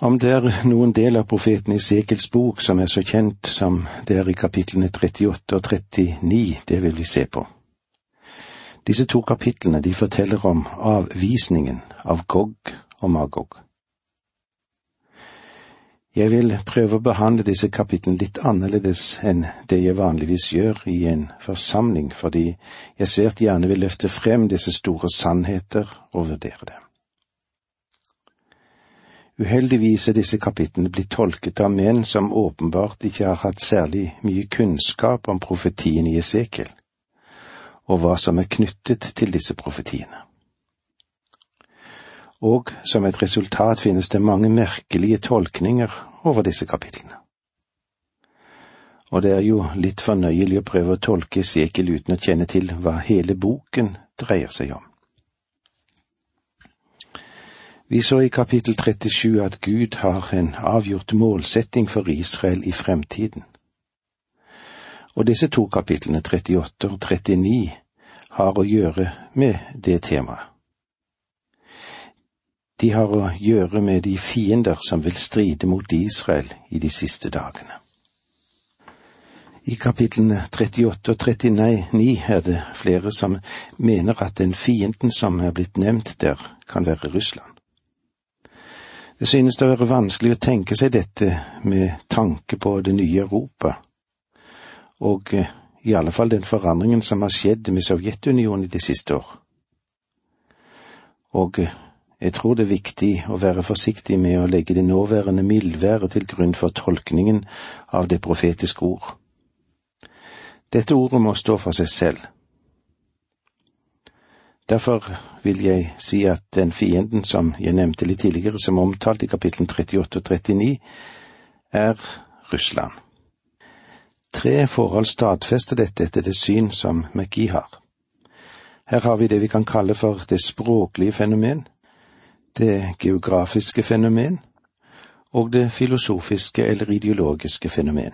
Om det er noen del av profeten Esekels bok som er så kjent som det er i kapitlene 38 og 39, det vil vi se på. Disse to kapitlene de forteller om avvisningen av Gog og Magog. Jeg vil prøve å behandle disse kapitlene litt annerledes enn det jeg vanligvis gjør i en forsamling, fordi jeg svært gjerne vil løfte frem disse store sannheter og vurdere dem. Uheldigvis er disse kapitlene blitt tolket av menn som åpenbart ikke har hatt særlig mye kunnskap om profetien i Esekiel, og hva som er knyttet til disse profetiene. Og som et resultat finnes det mange merkelige tolkninger over disse kapitlene. Og det er jo litt fornøyelig å prøve å tolke Esekiel uten å kjenne til hva hele boken dreier seg om. Vi så i kapittel 37 at Gud har en avgjort målsetting for Israel i fremtiden. Og disse to kapitlene, 38 og 39, har å gjøre med det temaet. De har å gjøre med de fiender som vil stride mot Israel i de siste dagene. I kapitlene 38 og 39 er det flere som mener at den fienden som er blitt nevnt der, kan være Russland. Det synes det å være vanskelig å tenke seg dette med tanke på det nye Europa, og eh, i alle fall den forandringen som har skjedd med Sovjetunionen de siste år. Og eh, jeg tror det er viktig å være forsiktig med å legge det nåværende mildværet til grunn for tolkningen av det profetiske ord. Dette ordet må stå for seg selv. Derfor vil jeg si at den fienden som jeg nevnte litt tidligere, som er omtalt i kapittel 38 og 39, er Russland. Tre forhold stadfester dette etter det syn som McGee har. Her har vi det vi kan kalle for det språklige fenomen, det geografiske fenomen og det filosofiske eller ideologiske fenomen.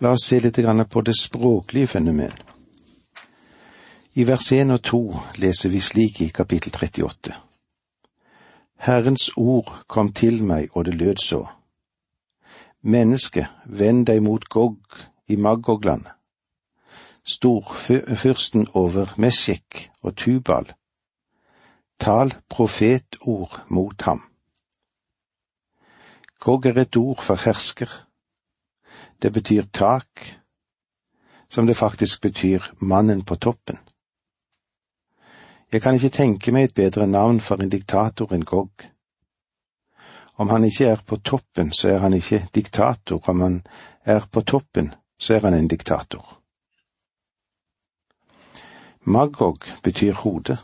La oss se litt på det språklige fenomen. I vers 1 og 2 leser vi slik i kapittel 38. Herrens ord kom til meg, og det lød så. Menneske, vend deg mot Gog i Magogland, storfyrsten over Meshek og Tubal. Tal profetord mot ham. Gog er et ord for hersker. Det betyr tak, som det faktisk betyr mannen på toppen. Jeg kan ikke tenke meg et bedre navn for en diktator enn Gog. Om han ikke er på toppen, så er han ikke diktator, om han er på toppen, så er han en diktator. Magog betyr hode.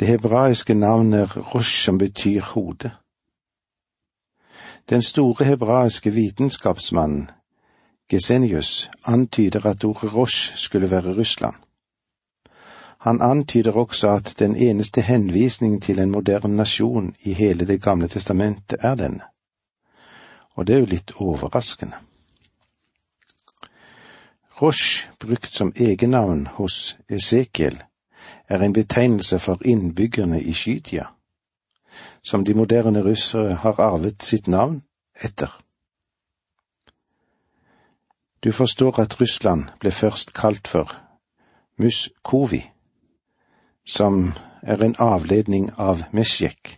Det hebraiske navnet er Rosh, som betyr hode. Den store hebraiske vitenskapsmannen, Gesenius, antyder at ordet Rosh skulle være Russland. Han antyder også at den eneste henvisningen til en moderne nasjon i hele Det gamle testamentet er denne. Og det er jo litt overraskende. Rosh, brukt som egennavn hos Esekiel, er en betegnelse for innbyggerne i Skytia, som de moderne russere har arvet sitt navn etter. Du forstår at Russland ble først kalt for Muskovi som er en avledning av Mesjek.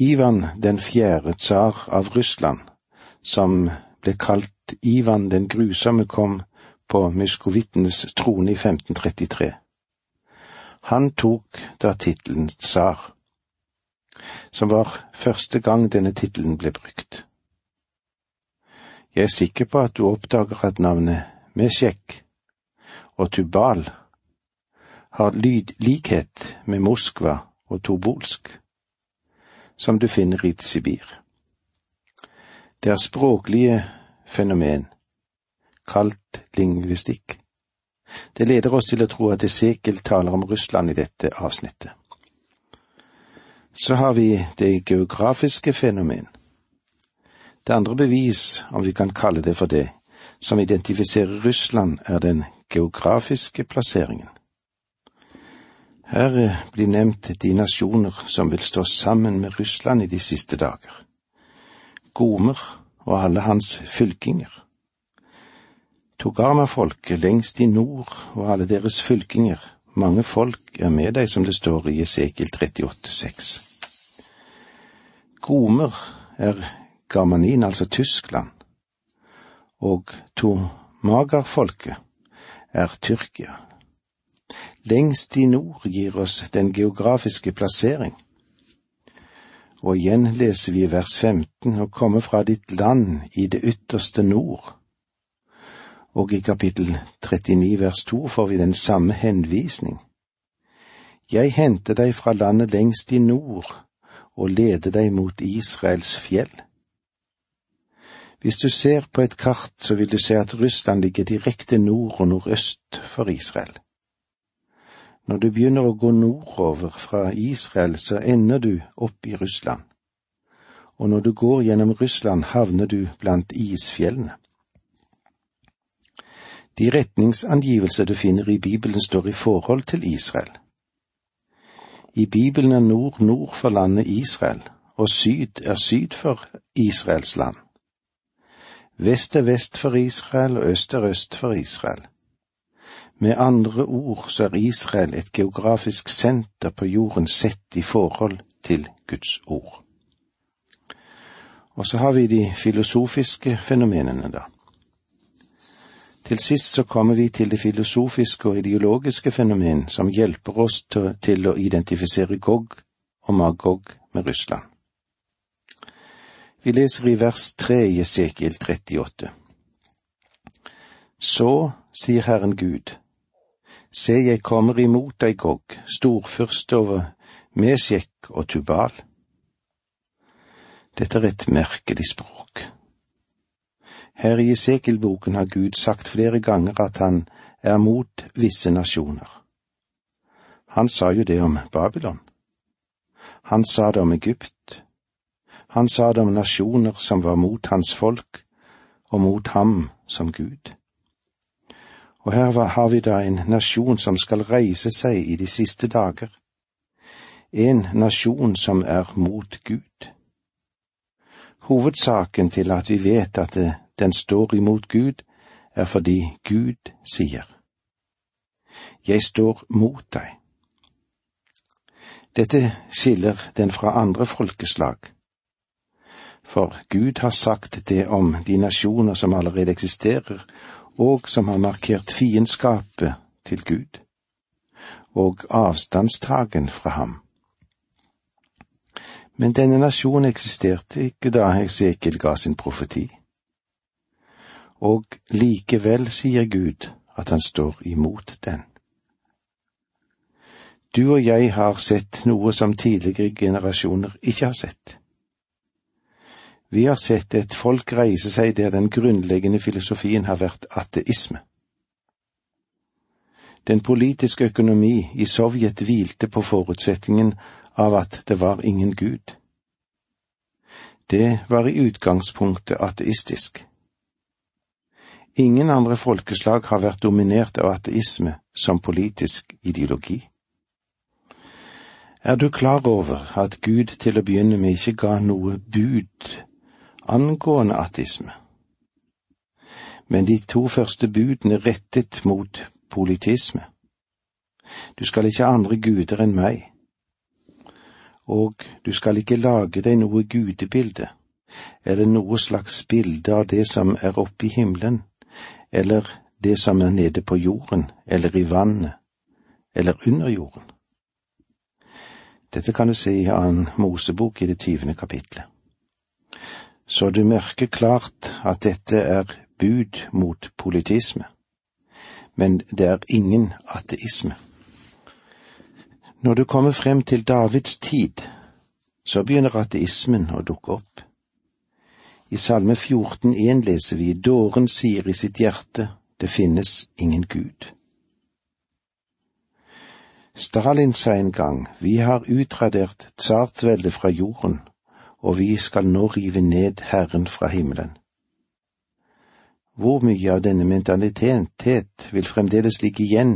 Ivan den fjerde tsar av Russland, som ble kalt Ivan den grusomme, kom på muskovittenes trone i 1533. Han tok da tittelen tsar, som var første gang denne tittelen ble brukt. Jeg er sikker på at du oppdager at navnet Mesjek og Tubal har lydlikhet med Moskva og Tobolsk, som du finner i Sibir. Det er språklige fenomen, kalt lingvistikk. Det leder oss til å tro at Esekel taler om Russland i dette avsnittet. Så har vi det geografiske fenomen. Det andre bevis, om vi kan kalle det for det, som identifiserer Russland, er den geografiske plasseringen. Her eh, blir nevnt de nasjoner som vil stå sammen med Russland i de siste dager. Gomer og alle hans fylkinger. Togarma-folket lengst i nord og alle deres fylkinger, mange folk er med deg, som det står i Esekiel 38,6. Gomer er Germanin, altså Tyskland, og Tomagar-folket er Tyrkia. Lengst i nord gir oss den geografiske plassering. Og igjen leser vi i vers 15 å komme fra ditt land i det ytterste nord. Og i kapittel 39 vers 2 får vi den samme henvisning. Jeg henter deg fra landet lengst i nord og leder deg mot Israels fjell. Hvis du ser på et kart, så vil du se at Russland ligger direkte nord og nordøst for Israel. Når du begynner å gå nordover fra Israel, så ender du opp i Russland, og når du går gjennom Russland, havner du blant isfjellene. De retningsangivelser du finner i Bibelen, står i forhold til Israel. I Bibelen er nord nord for landet Israel, og syd er syd for Israels land. Vest er vest for Israel, og øst er øst for Israel. Med andre ord så er Israel et geografisk senter på jorden sett i forhold til Guds ord. Og så har vi de filosofiske fenomenene, da. Til sist så kommer vi til det filosofiske og ideologiske fenomen som hjelper oss til, å identifisere Gog og Magog med Russland. Vi leser i vers tre i Esekiel 38. Så sier Herren Gud, se jeg kommer imot deg, Gog, storfyrste over Mesjek og Tubal. Dette er et merkelig språk. Her i Esekiel-boken har Gud sagt flere ganger at han er mot visse nasjoner. Han sa jo det om Babylon. Han sa det om Egypt. Han sa det om nasjoner som var mot hans folk, og mot ham som Gud. Og her har vi da en nasjon som skal reise seg i de siste dager. En nasjon som er mot Gud. Hovedsaken til at vi vet at det den står imot Gud, er fordi Gud sier, Jeg står mot deg. Dette skiller den fra andre folkeslag, for Gud har sagt det om de nasjoner som allerede eksisterer, og som har markert fiendskapet til Gud, og avstandstagen fra ham. Men denne nasjonen eksisterte ikke da Hesekiel ga sin profeti og likevel sier Gud at han står imot den. Du og jeg har sett noe som tidligere generasjoner ikke har sett. Vi har sett et folk reise seg der den grunnleggende filosofien har vært ateisme. Den politiske økonomi i Sovjet hvilte på forutsetningen av at det var ingen Gud. Det var i utgangspunktet ateistisk. Ingen andre folkeslag har vært dominert av ateisme som politisk ideologi. Er du klar over at Gud til å begynne med ikke ga noe bud angående ateisme? Men de to første budene rettet mot politisme. Du skal ikke ha andre guder enn meg. Og du skal ikke lage deg noe gudebilde, eller noe slags bilde av det som er oppe i himmelen eller det som er nede på jorden, eller i vannet, eller under jorden. Dette kan du se i annen Mosebok i det tyvende kapitlet. Så du merker klart at dette er bud mot politisme, men det er ingen ateisme. Når du kommer frem til Davids tid, så begynner ateismen å dukke opp. I Salme 14,1 leser vi Dåren sier i sitt hjerte det finnes ingen Gud. Stalin sa en gang vi har utradert tsartveldet fra jorden, og vi skal nå rive ned Herren fra himmelen. Hvor mye av denne mentalitet vil fremdeles ligge igjen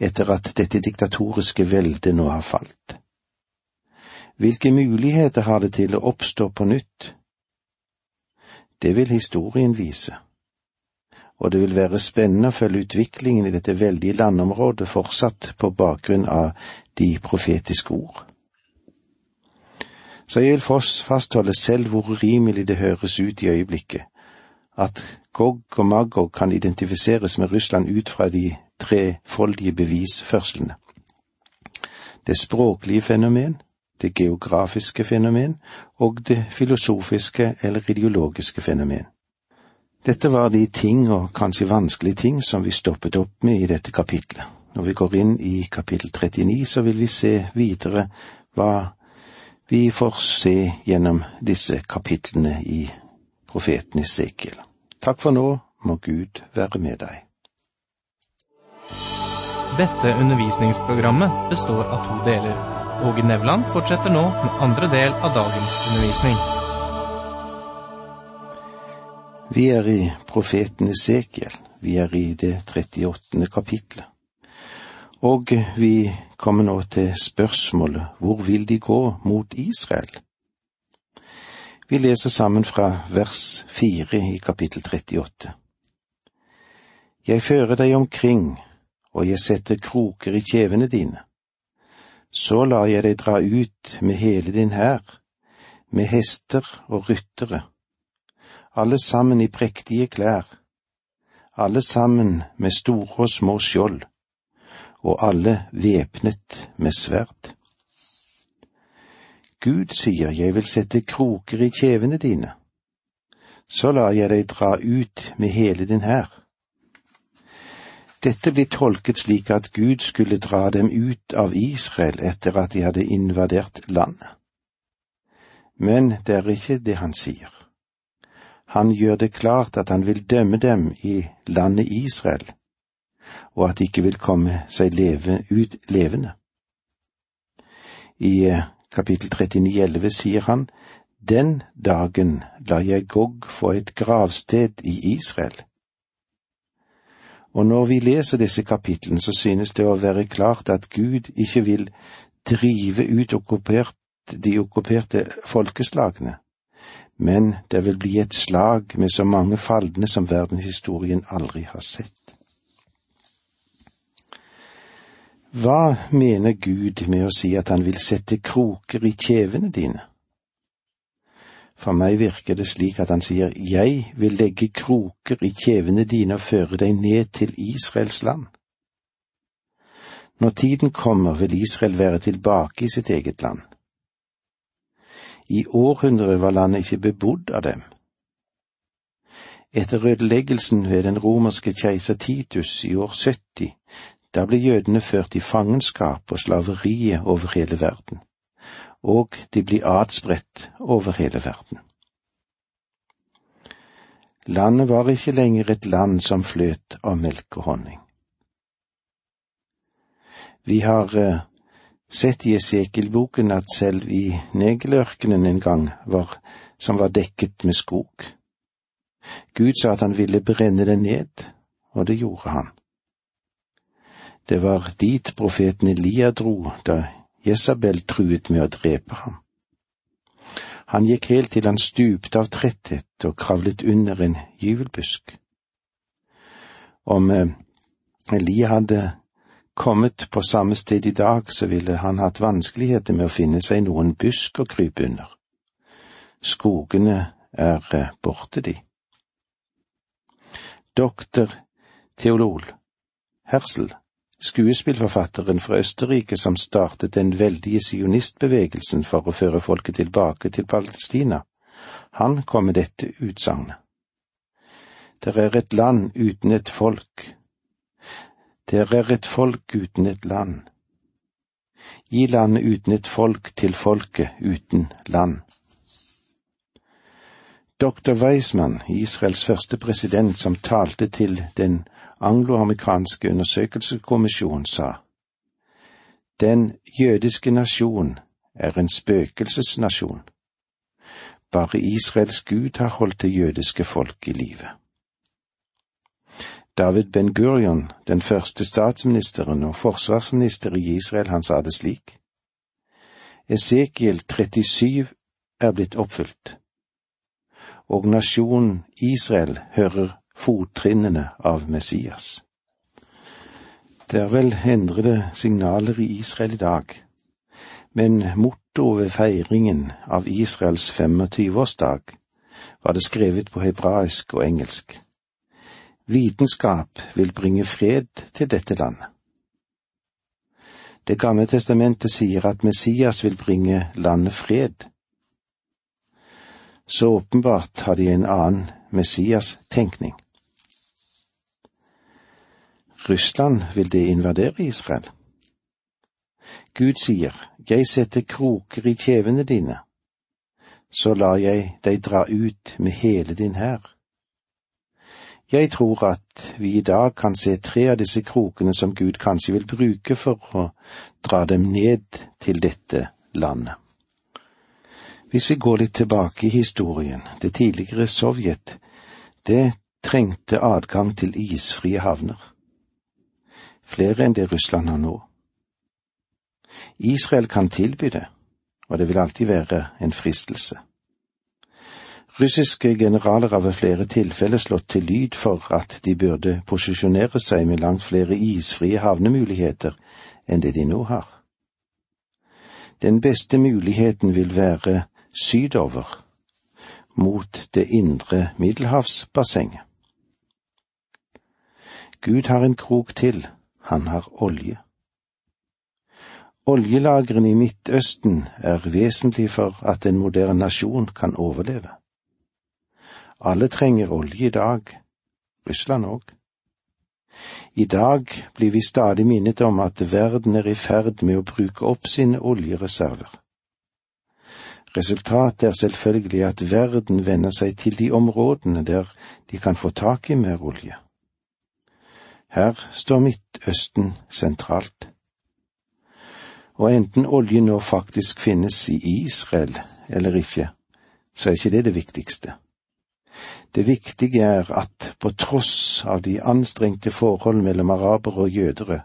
etter at dette diktatoriske veldet nå har falt? Hvilke muligheter har det til å oppstå på nytt? Det vil historien vise, og det vil være spennende å følge utviklingen i dette veldige landområdet fortsatt på bakgrunn av de profetiske ord. Så jeg vil fastholde selv hvor urimelig det høres ut i øyeblikket, at Gog og Magog kan identifiseres med Russland ut fra de trefoldige bevisførslene. Det språklige fenomen, det geografiske fenomen og det filosofiske eller ideologiske fenomen. Dette var de ting, og kanskje vanskelige ting, som vi stoppet opp med i dette kapitlet. Når vi går inn i kapittel 39, så vil vi se videre hva vi får se gjennom disse kapitlene i profeten Esekiel. Takk for nå, må Gud være med deg. Dette undervisningsprogrammet består av to deler. Åge Nevland fortsetter nå med andre del av dagens undervisning. Vi er i profeten Esekiel. Vi er i det 38. kapitlet. Og vi kommer nå til spørsmålet hvor vil de gå mot Israel? Vi leser sammen fra vers fire i kapittel 38. Jeg fører deg omkring, og jeg setter kroker i kjevene dine. Så lar jeg deg dra ut med hele din hær, med hester og ryttere, alle sammen i prektige klær, alle sammen med store og små skjold, og alle væpnet med sverd. Gud sier jeg vil sette kroker i kjevene dine, så lar jeg deg dra ut med hele din hær. Dette blir tolket slik at Gud skulle dra dem ut av Israel etter at de hadde invadert landet. Men det er ikke det han sier. Han gjør det klart at han vil dømme dem i landet Israel, og at de ikke vil komme seg leve ut levende. I eh, kapittel 39,11 sier han, Den dagen lar jeg Gog få et gravsted i Israel og når vi leser disse kapitlene, så synes det å være klart at Gud ikke vil drive ut okkupert, de okkuperte folkeslagene, men det vil bli et slag med så mange falne som verdenshistorien aldri har sett. Hva mener Gud med å si at han vil sette kroker i kjevene dine? For meg virker det slik at han sier, Jeg vil legge kroker i kjevene dine og føre deg ned til Israels land. Når tiden kommer, vil Israel være tilbake i sitt eget land. I århundrer var landet ikke bebodd av dem. Etter ødeleggelsen ved den romerske keiser Titus i år 70, da ble jødene ført i fangenskap og slaveriet over hele verden og de blir adspredt over hele verden. Landet var ikke lenger et land som fløt av melk og honning. Vi har uh, sett i Esekiel-boken at selv i Negelørkenen en gang var, som var dekket med skog. Gud sa at han ville brenne det ned, og det gjorde han. Det var dit profeten Elia dro da Jesabel truet med å drepe ham. Han gikk helt til han stupte av tretthet og kravlet under en gyvelbusk. Om eh, Elia hadde kommet på samme sted i dag, så ville han hatt vanskeligheter med å finne seg noen busk å krype under. Skogene er eh, borte, de. Doktor Theolol Hersel skuespillforfatteren fra Østerrike som startet den veldige sionistbevegelsen for å føre folket tilbake til Palestina, han kom med dette utsagnet. Der er et land uten et folk. Der er et folk uten et land. Gi landet uten et folk til folket uten land. Dr. Weismann, Israels første president som talte til den angloamerikanske undersøkelseskommisjon sa Den jødiske nasjon er en spøkelsesnasjon. Bare Israels Gud har holdt det jødiske folk i live. David Ben Gurion, den første statsministeren og forsvarsminister i Israel, han sa det slik. Esekiel 37 er blitt oppfylt, og nasjonen Israel hører fottrinnene av Messias. Det er vel endrede signaler i Israel i dag, men mottoet ved feiringen av Israels 25-årsdag var det skrevet på hebraisk og engelsk. Vitenskap vil bringe fred til dette landet. Det gamle testamentet sier at Messias vil bringe landet fred. Så åpenbart har de en annen Messias-tenkning. Russland vil det invadere Israel. Gud sier, Jeg setter kroker i kjevene dine, så lar jeg deg dra ut med hele din hær. Jeg tror at vi i dag kan se tre av disse krokene som Gud kanskje vil bruke for å dra dem ned til dette landet. Hvis vi går litt tilbake i historien, det tidligere Sovjet, det trengte adgang til isfrie havner. Flere enn det Russland har nå. Israel kan tilby det, og det vil alltid være en fristelse. Russiske generaler har ved flere tilfeller slått til lyd for at de burde posisjonere seg med langt flere isfrie havnemuligheter enn det de nå har. Den beste muligheten vil være sydover, mot det indre middelhavsbassenget. Gud har en krok til, han har olje. Oljelagrene i Midtøsten er vesentlig for at en moderne nasjon kan overleve. Alle trenger olje i dag, Russland òg. I dag blir vi stadig minnet om at verden er i ferd med å bruke opp sine oljereserver. Resultatet er selvfølgelig at verden vender seg til de områdene der de kan få tak i mer olje. Her står Midtøsten sentralt. Og enten oljen nå faktisk finnes i Israel eller ikke, så er ikke det det viktigste. Det viktige er at på tross av de anstrengte forhold mellom arabere og jødere,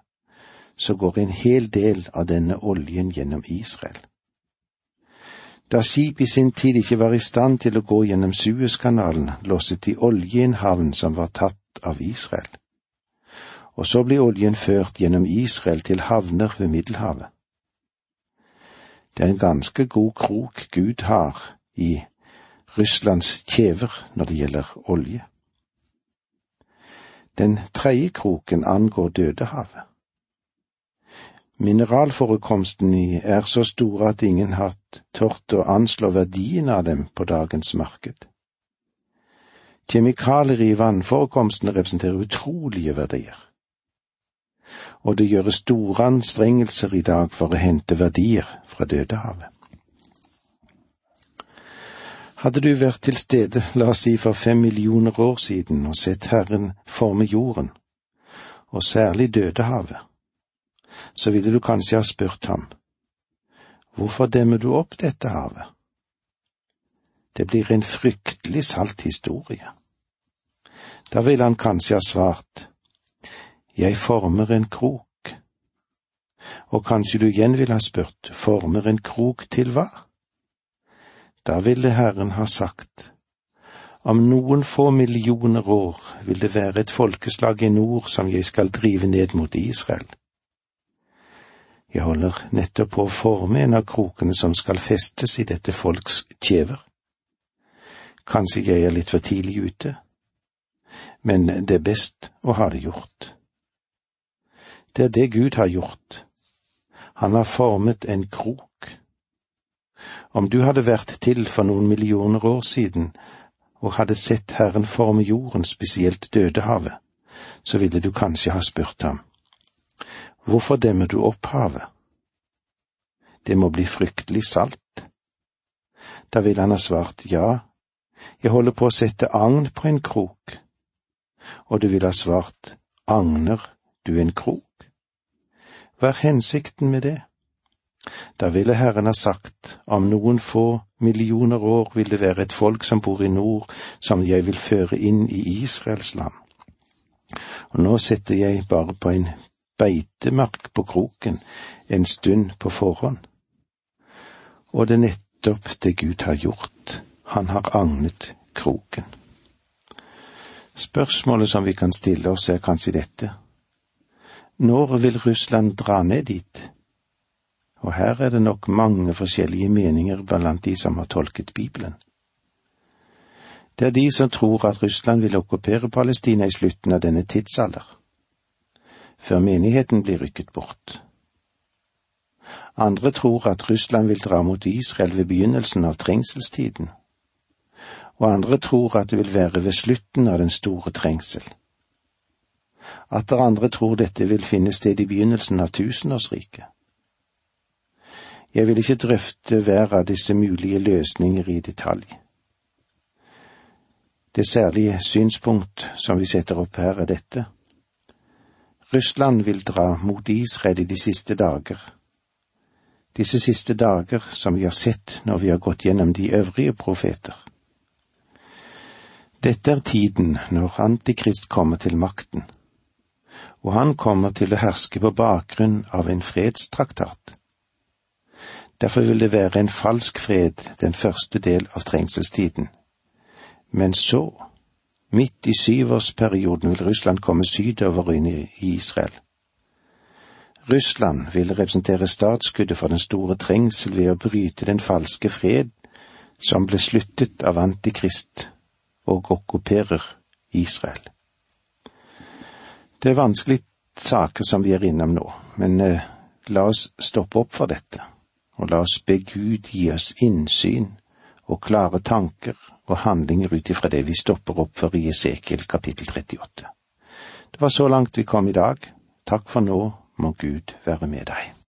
så går en hel del av denne oljen gjennom Israel. Da skip i sin tid ikke var i stand til å gå gjennom Suezkanalen, losset de olje i en havn som var tatt av Israel. Og så blir oljen ført gjennom Israel til havner ved Middelhavet. Det er en ganske god krok Gud har i Russlands kjever når det gjelder olje. Den tredje kroken angår Dødehavet. Mineralforekomstene er så store at ingen har tort å anslå verdien av dem på dagens marked. Kjemikalier i vannforekomstene representerer utrolige verdier, og det gjøres store anstrengelser i dag for å hente verdier fra Dødehavet. Hadde du vært til stede, la oss si for fem millioner år siden, og sett Herren forme jorden, og særlig Dødehavet, så ville du kanskje ha spurt ham, hvorfor demmer du opp dette havet? Det blir en fryktelig salt historie. Da ville han kanskje ha svart, jeg former en krok, og kanskje du igjen ville ha spurt, former en krok til hva? Da ville Herren ha sagt, om noen få millioner år vil det være et folkeslag i nord som jeg skal drive ned mot Israel. Jeg holder nettopp på å forme en av krokene som skal festes i dette folks kjever. Kanskje jeg er litt for tidlig ute, men det er best å ha det gjort. Det er det Gud har gjort. Han har formet en krok om du hadde vært til for noen millioner år siden og hadde sett Herren forme jorden, spesielt Dødehavet, så ville du kanskje ha spurt ham, hvorfor demmer du opp havet? Det må bli fryktelig salt. Da ville han ha svart ja, jeg holder på å sette agn på en krok, og du ville ha svart agner du en krok? Hva er hensikten med det? Da ville Herren ha sagt, om noen få millioner år vil det være et folk som bor i nord, som jeg vil føre inn i Israels land. og nå setter jeg bare på en beitemark på kroken en stund på forhånd. Og det er nettopp det Gud har gjort, han har agnet kroken. Spørsmålet som vi kan stille oss er kanskje dette. Når vil Russland dra ned dit? Og her er det nok mange forskjellige meninger blant de som har tolket Bibelen. Det er de som tror at Russland vil okkupere Palestina i slutten av denne tidsalder, før menigheten blir rykket bort. Andre tror at Russland vil dra mot Israel ved begynnelsen av trengselstiden, og andre tror at det vil være ved slutten av den store trengsel. Atter andre tror dette vil finne sted i begynnelsen av tusenårsriket. Jeg vil ikke drøfte hver av disse mulige løsninger i detalj. Det særlige synspunkt som vi setter opp her, er dette. Russland vil dra mot Israel i de siste dager. Disse siste dager som vi har sett når vi har gått gjennom de øvrige profeter. Dette er tiden når Antikrist kommer til makten, og han kommer til å herske på bakgrunn av en fredstraktat. Derfor vil det være en falsk fred den første del av trengselstiden. Men så, midt i syvårsperioden, vil Russland komme sydover inn i Israel. Russland vil representere startskuddet for den store trengsel ved å bryte den falske fred som ble sluttet av Antikrist og okkuperer Israel. Det er vanskelig saker som vi er innom nå, men eh, la oss stoppe opp for dette og la oss be Gud gi oss innsyn og klare tanker og handlinger ut ifra det vi stopper opp for i Esekiel kapittel 38. Det var så langt vi kom i dag. Takk for nå, må Gud være med deg.